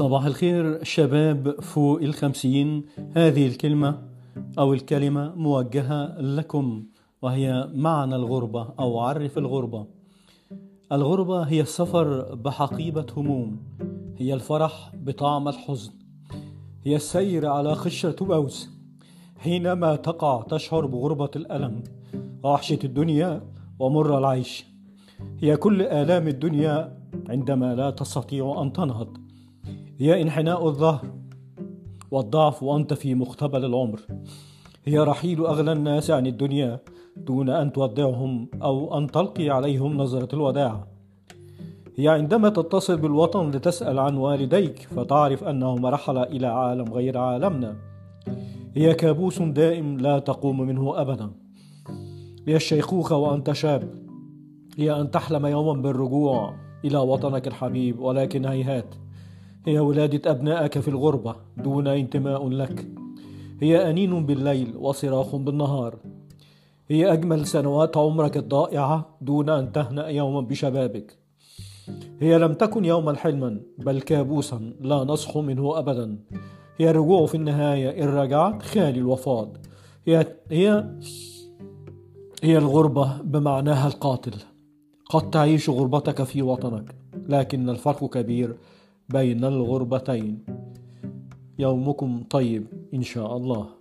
صباح الخير شباب فوق الخمسين. هذه الكلمة أو الكلمة موجهة لكم وهي معنى الغربة أو عرف الغربة. الغربة هي السفر بحقيبة هموم هي الفرح بطعم الحزن هي السير على خشرة موز حينما تقع تشعر بغربة الألم وحشة الدنيا ومر العيش. هي كل آلام الدنيا عندما لا تستطيع أن تنهض. هي انحناء الظهر والضعف وأنت في مقتبل العمر. هي رحيل أغلى الناس عن الدنيا دون أن تودعهم أو أن تلقي عليهم نظرة الوداع. هي عندما تتصل بالوطن لتسأل عن والديك فتعرف أنهما رحلا إلى عالم غير عالمنا. هي كابوس دائم لا تقوم منه أبدا. هي الشيخوخة وأنت شاب هي أن تحلم يوما بالرجوع إلى وطنك الحبيب ولكن هيهات. هي ولادة أبنائك في الغربة دون انتماء لك. هي أنين بالليل وصراخ بالنهار. هي أجمل سنوات عمرك الضائعة دون أن تهنأ يوما بشبابك. هي لم تكن يوما حلما بل كابوسا لا نصحو منه أبدا. هي الرجوع في النهاية إن رجعت خالي الوفاض. هي هي هي الغربة بمعناها القاتل. قد تعيش غربتك في وطنك لكن الفرق كبير بين الغربتين. يومكم طيب إن شاء الله.